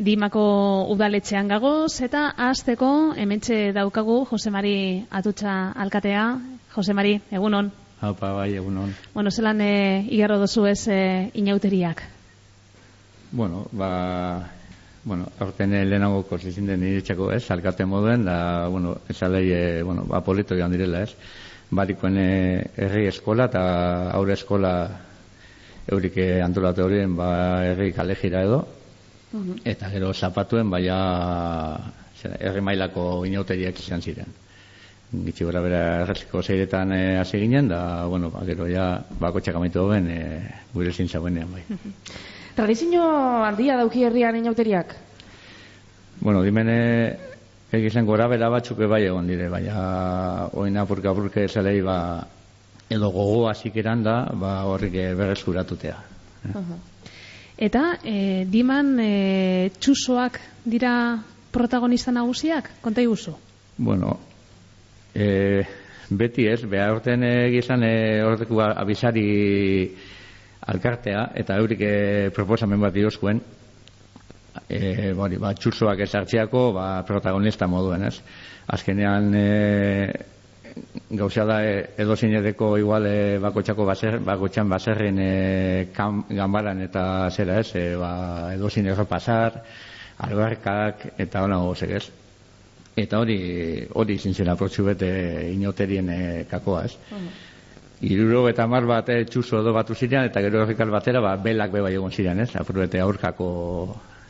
Dimako udaletxean gagoz eta hasteko hementxe daukagu Josemari Atutxa alkatea. Josemari, egunon. Haupa, bai, egunon. Bueno, zelan e, igarro dozu ez e, inauteriak? Bueno, ba, bueno, aurten lehenago kozizin den iritxako ez, alkate moduen, da, bueno, ez alei, e, bueno, ba, polito joan direla ez. Barikoen herri eskola eta aurre eskola eurik antolatu horien, ba, herri kalejira edo, eta gero zapatuen, baina herri mailako inauteriak izan ziren. Gitsi gora bera erraziko zeiretan hasi ginen, da, bueno, ba, gero ja, bako txakamaitu hoben, e, gure zintza bai. Tradizio handia dauki herrian inauteriak? Bueno, dimene egizan gora bera batzuk bai egon dire, baina oina apurka apurka esalei ba, edo gogo hasikeran da, ba, horrik berreskuratutea. Uh Eta, e, diman e, txusoak dira protagonista nagusiak? Konta iguzu? Bueno, e, beti ez, behar orten egizan e, horreku abisari alkartea, eta eurik e, proposamen bat dirozkuen, e, bori, ba, txursoak ez hartziako ba, protagonista moduen, ez? Azkenean e, gauza da e, edo zinedeko igual e, bakotxako baser, bakotxan baserren e, kam, gambaran eta zera ez, e, ba, edo zineko pasar, albarkak eta hona gozek ez. Eta hori, hori zintzen aprotxu bete inoterien e, kakoa ez. Uh Iruro eta mar bat e, txuso edo batu zirean, eta gero horrikal batera, ba, belak beba egon zirean, ez? Apurrete aurkako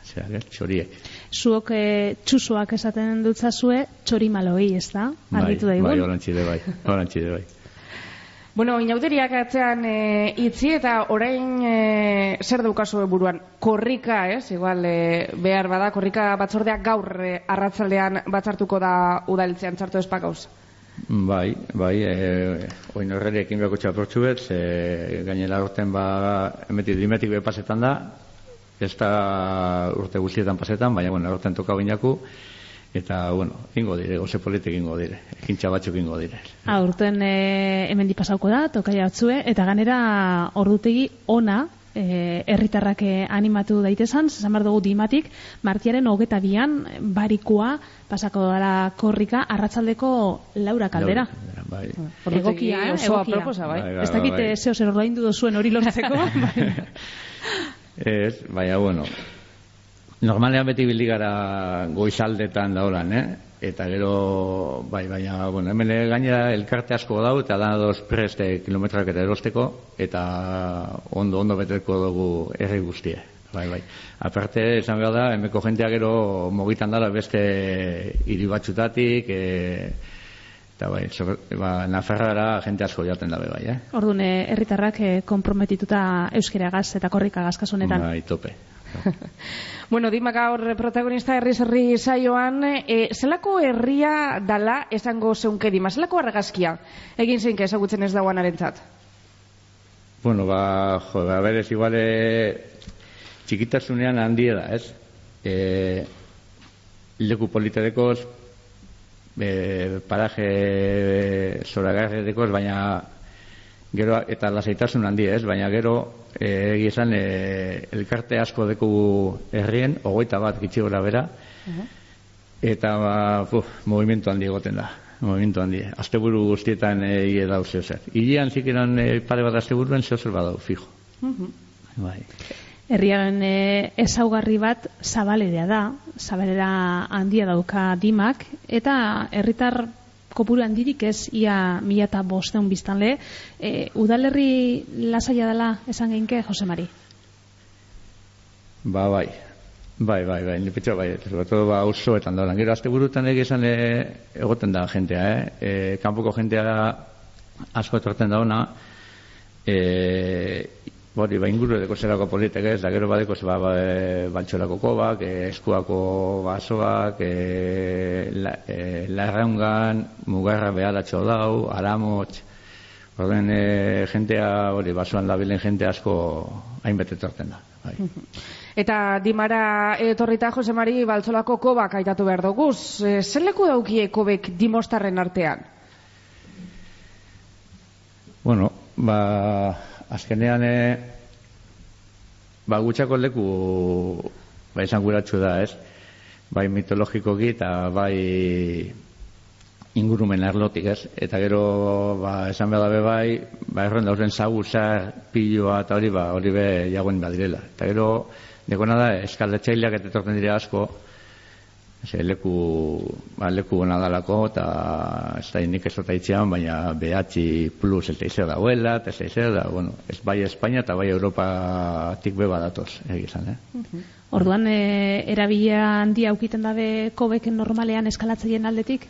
zera, txoriek. Zuok e, txusoak esaten dutzazue, txori maloi, ez da? Bai, bai, orantxide bai, orantxide bai. Bueno, inauteriak atzean e, itzi eta orain e, zer daukazu buruan? Korrika, ez? Igual, e, behar bada, korrika batzordeak gaur e, arratzaldean batzartuko da udaltzean txartu espakauz. Bai, bai, e, oin horreri ekin behako txaportxu bet, e, gainera urten ba, emetik dimetik be pasetan da, ez da urte guztietan pasetan, baina, bueno, urten toka bainaku, eta, bueno, ingo dire, goze politik ingo dire, ekin txabatxuk ingo dire. Ha, ah, urten e, hemen dipasauko da, toka jatzue, eta ganera ordutegi ona, e, erritarrak e, animatu daitezan, zesan behar dugu dimatik, martiaren hogeta bian, barikua, pasako dara korrika, arratzaldeko laura kaldera. bai. Egokia, eh? Egokia. Proposa, bai. bai, bai ez dakite bai. zeo zer ordaindu duzuen hori lortzeko. ez, baina, bueno, normalean beti bildigara goizaldetan da horan, eh? eta gero bai baina bueno hemen gainera elkarte asko dau eta da dos preste kilometrak eta erosteko eta ondo ondo beteko dugu herri guztie bai bai. Aparte esan behar da hemeko jentea gero mogitan dara beste hiri batzutatik e, eta bai so, ba, nafarrara jente asko jaten dabe bai eh? Orduan herritarrak eh, komprometituta euskeragaz eta korrika gazkasunetan bai tope bueno, dima gaur protagonista herri zerri saioan, e, zelako herria dala esango zeunke dima, zelako argazkia egin zeinke ezagutzen ez dauan arentzat? Bueno, ba, jo, ba, berez, igual, e, txikitasunean handia da, ez? E, leku politedekoz, e, paraje zoragarredekoz, baina gero eta lasaitasun handi ez, baina gero eh, egi esan e, elkarte asko deku herrien, ogoita bat gora bera, eta ba, uf, movimentu handi egoten da, movimentu handi, asteburu guztietan egi edau zeo zer. Ilian zikeran e, pare bat asteburuen zeo zer badau, fijo. Bai. Herriaren e, ezaugarri bat zabalera da, zabalera handia dauka dimak, eta herritar kopuru handirik ez ia mila eta bosteun biztanle. E, udalerri lasaia dela esan geinke, Jose Mari? Ba, bai. Bai, bai, bai, ni bai, todo ba osoetan da. Gero aste burutan esan e, egoten da jentea, eh? E, kanpoko jentea asko etortzen da ona. Bori, ba, inguru edeko zerako politek ez, da gero badeko ba, ba, bantxorako kobak, e, eskuako basoak, e, la, e, larraungan, mugarra behalatxo dau, aramotx, orden e, jentea, hori, basoan labilen jente asko hainbete torten da. Bai. Eta dimara etorrita Jose Mari baltzolako kobak aitatu behar duguz. E, zer leku daukie kobek dimostarren artean? Bueno, ba, azkenean e, ba gutxako leku bai esan da, ez? Bai mitologikoki eta bai ingurumen arlotik, ez? Eta gero, ba, esan behar dabe bai, ba, erren dauzen zagu, zar, piloa, eta hori, ba, hori be, jagoen badirela. Eta gero, dekona da, eskaldatxaileak eta etorten dire asko, Ze leku, ba, leku gona dalako, eta ez da nik ez itxean, baina behatzi plus eta izan dauela, eta ez da, bueno, ez bai Espainia eta bai Europa tik beba datoz, egizan, eh? Uh Orduan, e, erabila handia aukiten dabe kobeken normalean eskalatzeien aldetik?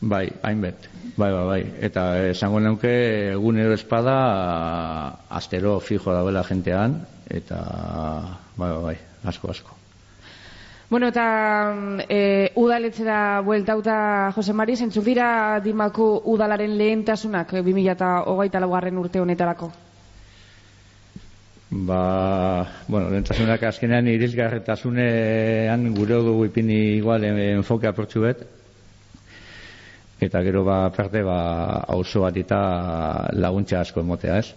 Bai, hainbet, bai, bai, bai. Eta esango neuke, egunero espada, astero fijo dauela jentean, eta bai, bai, bai, asko, asko. Bueno, eta e, udaletzera bueltauta Jose Mari, zentzuk dira dimaku udalaren lehentasunak 2008 laugarren urte honetarako? Ba, bueno, lehentasunak azkenean irizgarretasunean gure dugu ipini igual enfoke aportzu bet, eta gero ba parte ba auzo bat eta laguntza asko emotea, ez?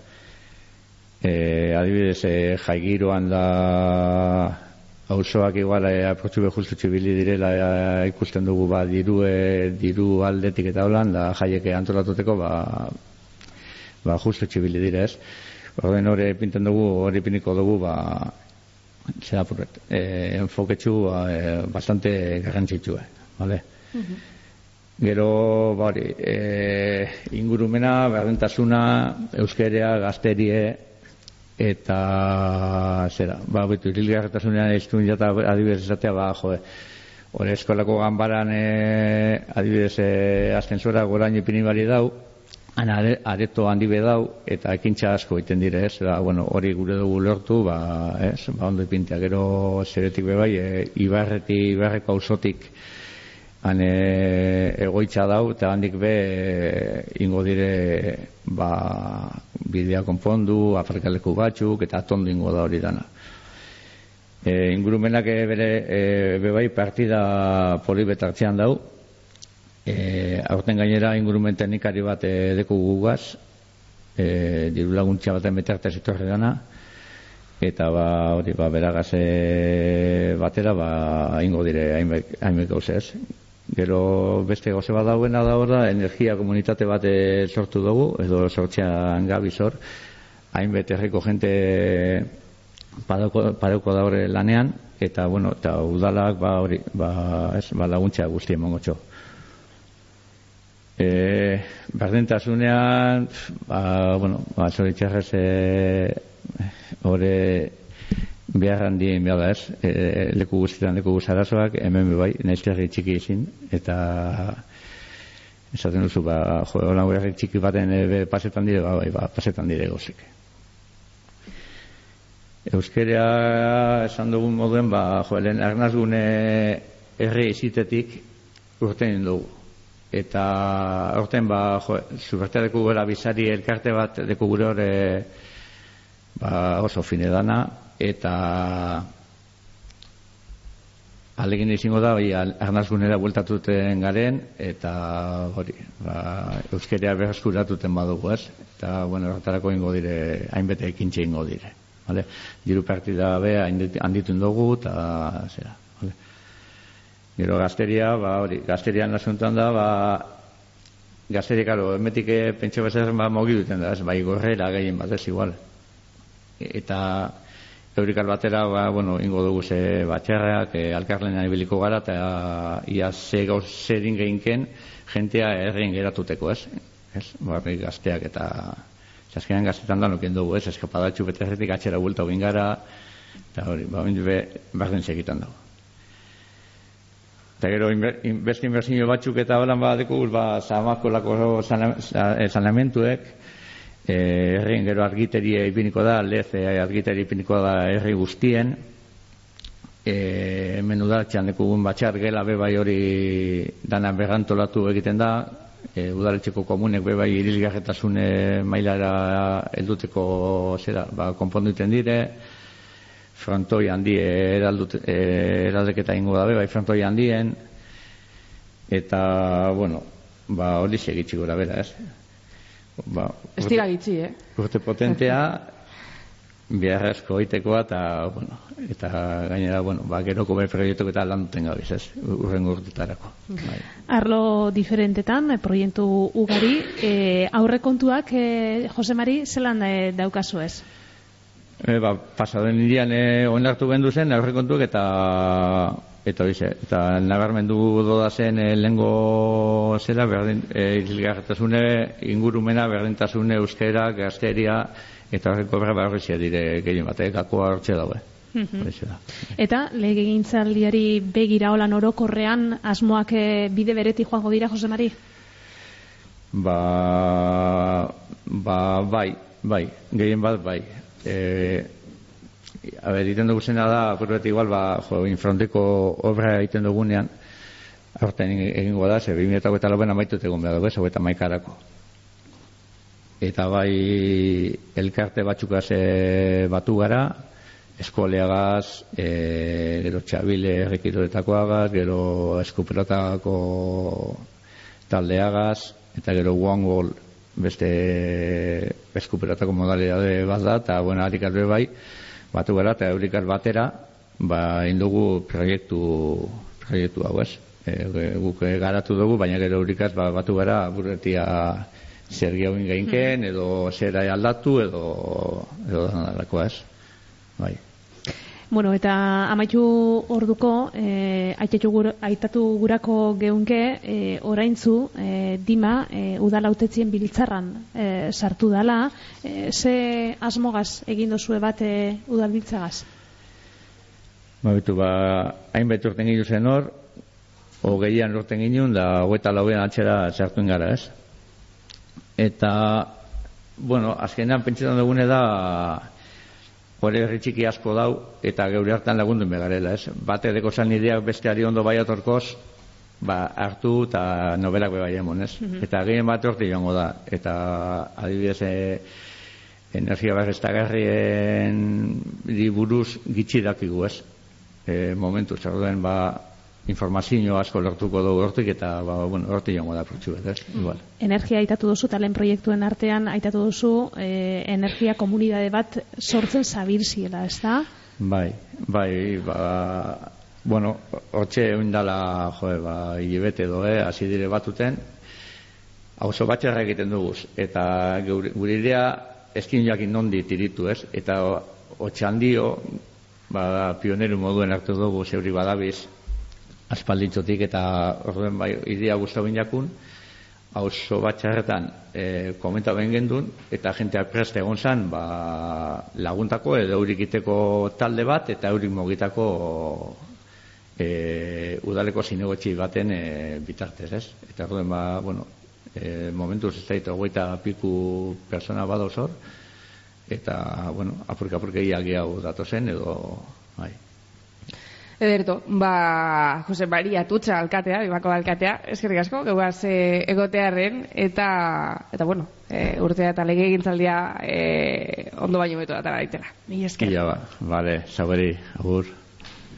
E, adibidez, e, jaigiroan da auzoak igual eh, aprotxu justu txibili direla eh, ikusten dugu ba diru e, diru aldetik eta holan da jaieke antolatuteko ba ba justu txibili dire ez orden hori pinten dugu hori piniko dugu ba zera purret e, enfoketxu ba, e, bastante garrantzitsua vale? Gero, bari, e, ingurumena, berdentasuna, euskerea, gazterie, eta zera, ba, betu, irilgarretasunean ez duen jata adibidez esatea, ba, jo, hori eskolako ganbaran e, adibidez e, azten zora gorain ipini bari dau, ana areto handi be dau, eta ekintza asko egiten dire, ez, ba, bueno, hori gure dugu lortu, ba, ez, ba, ondo ipintea, gero zeretik bebai, e, ibarreti, ibarreko ausotik, han egoitza dau eta handik be e, ingo dire ba, bidea konpondu, afrikaleku batzuk eta atondo ingo da hori dana. E, ingurumenak e, bere e, bebai partida polibetartzean dau, e, aurten gainera ingurumen teknikari bat e, deku gugaz, e, diru laguntza baten betartez etorri dana, eta ba hori ba beragaz batera ba ingo dire hainbek gauzez Gero beste goze bat dauena da hor energia komunitate bat eh, sortu dugu, edo sortzean gabi zor, hainbet erreko jente pareko da hori lanean, eta, bueno, eta udalak ba, hori, ba, ez, ba, laguntza guzti emongo txo. E, berdentasunean, ba, bueno, ba, zoritxarrez, e, hori, behar handien behar da ez, e, leku guztietan leku guztarazoak, hemen bai, naizkerri txiki izin, eta esaten duzu, ba, jo, hola txiki baten e, pasetan dire, ba, bai, ba, pasetan dire gozik. Euskerea esan dugun moduen, ba, jo, lehen arnazgune erre izitetik urten dugu. Eta urten, ba, jo, zubertea deku gara bizari elkarte bat deku gure hori ba, oso fine dana, eta alegin izango da, bai, arnazgunera bueltatuten garen, eta hori, ba, euskerea behaskuratuten badugu, ez? Eta, bueno, horretarako ingo dire, hainbete ekintxe ingo dire. Vale? Diru partida be, handitun dugu, eta, zera, vale? Gero gazteria, ba, hori, gazteria nasuntan da, ba, gazteria, karo, emetik eh, pentsa bezaren, ba, mogi duten da, ez? Bai, gorrera gehien bat, ez, igual. Eta, Eurikal batera, ba, bueno, ingo dugu ze batxerrak, e, alkarlenan ibiliko gara, eta ia ze gauz zerin gehinken, jentea errein geratuteko, ez? Ez, barri gazteak eta zaskenan gaztetan da nukien dugu, ez? Eskapadatxu bete erretik atxera bulta hogin gara, eta hori, ba, hori, be, barren segitan dago. Eta gero, beste inbertsio batzuk eta holan badeko, ba, zamako lako zanamentuek, eh herrien gero argiteria ipiniko da, lez eh, argiteria ipiniko da herri guztien. Eh hemen udaletxean dekugun batxar gela bebai hori dana berrantolatu egiten da. E, udaletxeko komunek bebai irilgarretasune mailara helduteko zera, ba, konpondu iten dire. Frontoi handi eraldut, eraldeketa ingo da bebai frontoi handien. Eta, bueno, ba, hori segitxi gura bera, ez? Ba, ez dira gitzi, eh? Urte potentea, biharrezko oitekoa eta, bueno, eta gainera, bueno, ba, geroko bai proiektu eta lan duten gabiz, ez, urrengo urtetarako. Bai. Arlo diferentetan, eh, proiektu ugari, e, aurre kontuak, e, Jose Mari, zelan e, daukazu ez? E, ba, pasaden irian e, onartu bendu zen, aurre kontuak eta eta hoize, eta nabarmendu doda zen e, lengo zera, berdin, e, ingurumena, berdintasune, euskera, gazteria, eta horreko berra barrizia dire gehien bat, eh, gakoa hartze daue. Mhm. Eta lege gintzaldiari begira holan orokorrean asmoak eh, bide bereti joango dira, Jose Mari? Ba, ba, bai, bai, gehien bat, bai. E, a ber, iten dugu zena da, apurbet igual, ba, jo, infronteko obra egiten dugunean, aurten egingo da, ze, 2008 eta loben amaitu egun behar dugu, eta maikarako eta bai elkarte batzukaz e, batu gara, eskoleagaz, e, gero txabile errekitoretakoagaz, gero eskuperatako taldeagaz, eta gero guangol beste eskuperatako modalidade bat da, eta bueno, harikar bai, batu gara, eta eurikar batera, ba, indugu proiektu, proiektu hau ez. E, guk garatu dugu, baina gero eurikaz ba, batu gara, burretia zer gehoin gainken, edo zera aldatu, edo, edo danarako ez. Bai. Bueno, eta amaitu orduko, e, aitatu gurako geunke, e, oraintzu, e, dima, e, udalautetzien biltzarran e, sartu dala, e, ze asmogaz egin dozue bat e, udalbiltzagaz? Ba, bitu, ba, hainbet urten ginu zen hor, hogeian urten ginu, da hogeita lauean atxera sartu gara, ez? eta bueno, azkenean pentsetan dugune da hori herri txiki asko dau eta geure hartan lagundu begarela, ez? Bate deko zan ideak besteari ondo bai atorkoz, ba, hartu eta nobelak bai emon, ez? Mhm. Eta gehien bat orte joango da, eta adibidez e, energia barreztagarrien buruz gitsi dakigu, ez? E, momentu, zer ba, informazio asko lortuko dugu hortik eta ba, bueno, hortik jongo da protxu ez? Igual. Energia aitatu duzu, talen proiektuen artean aitatu duzu, e, energia komunidade bat sortzen zabir ziela, ez da? Bai, bai, ba, bueno, hortxe oindala, joe, ba, hilibete doe, eh, hasi dire batuten, hauzo batxerra egiten dugu, eta gure idea eskin jakin nondi tiritu, ez? Eta hotxe handio, ba, pioneru moduen hartu dugu, zeuri badabiz, aspalditzotik eta orduen bai idea gustatu inakun auzo batxarretan e, komenta ben gendun eta jentea prest egon zan ba, laguntako edo eurikiteko talde bat eta eurik mogitako e, udaleko zinegotxi baten e, bitartez ez? Eta orduen ba bueno e, momentuz ez daito goita piku persona bado zor eta bueno apurka apurka hau datozen edo bai Ederto, ba, Jose Maria Tutxa alkatea, bimako alkatea, eskerrik asko, geuaz e, egotearen, eta, eta bueno, e, urtea eta lege egintzaldia e, ondo baino beto datara daitela. Mi esker. Ia ba, vale, saberi, agur.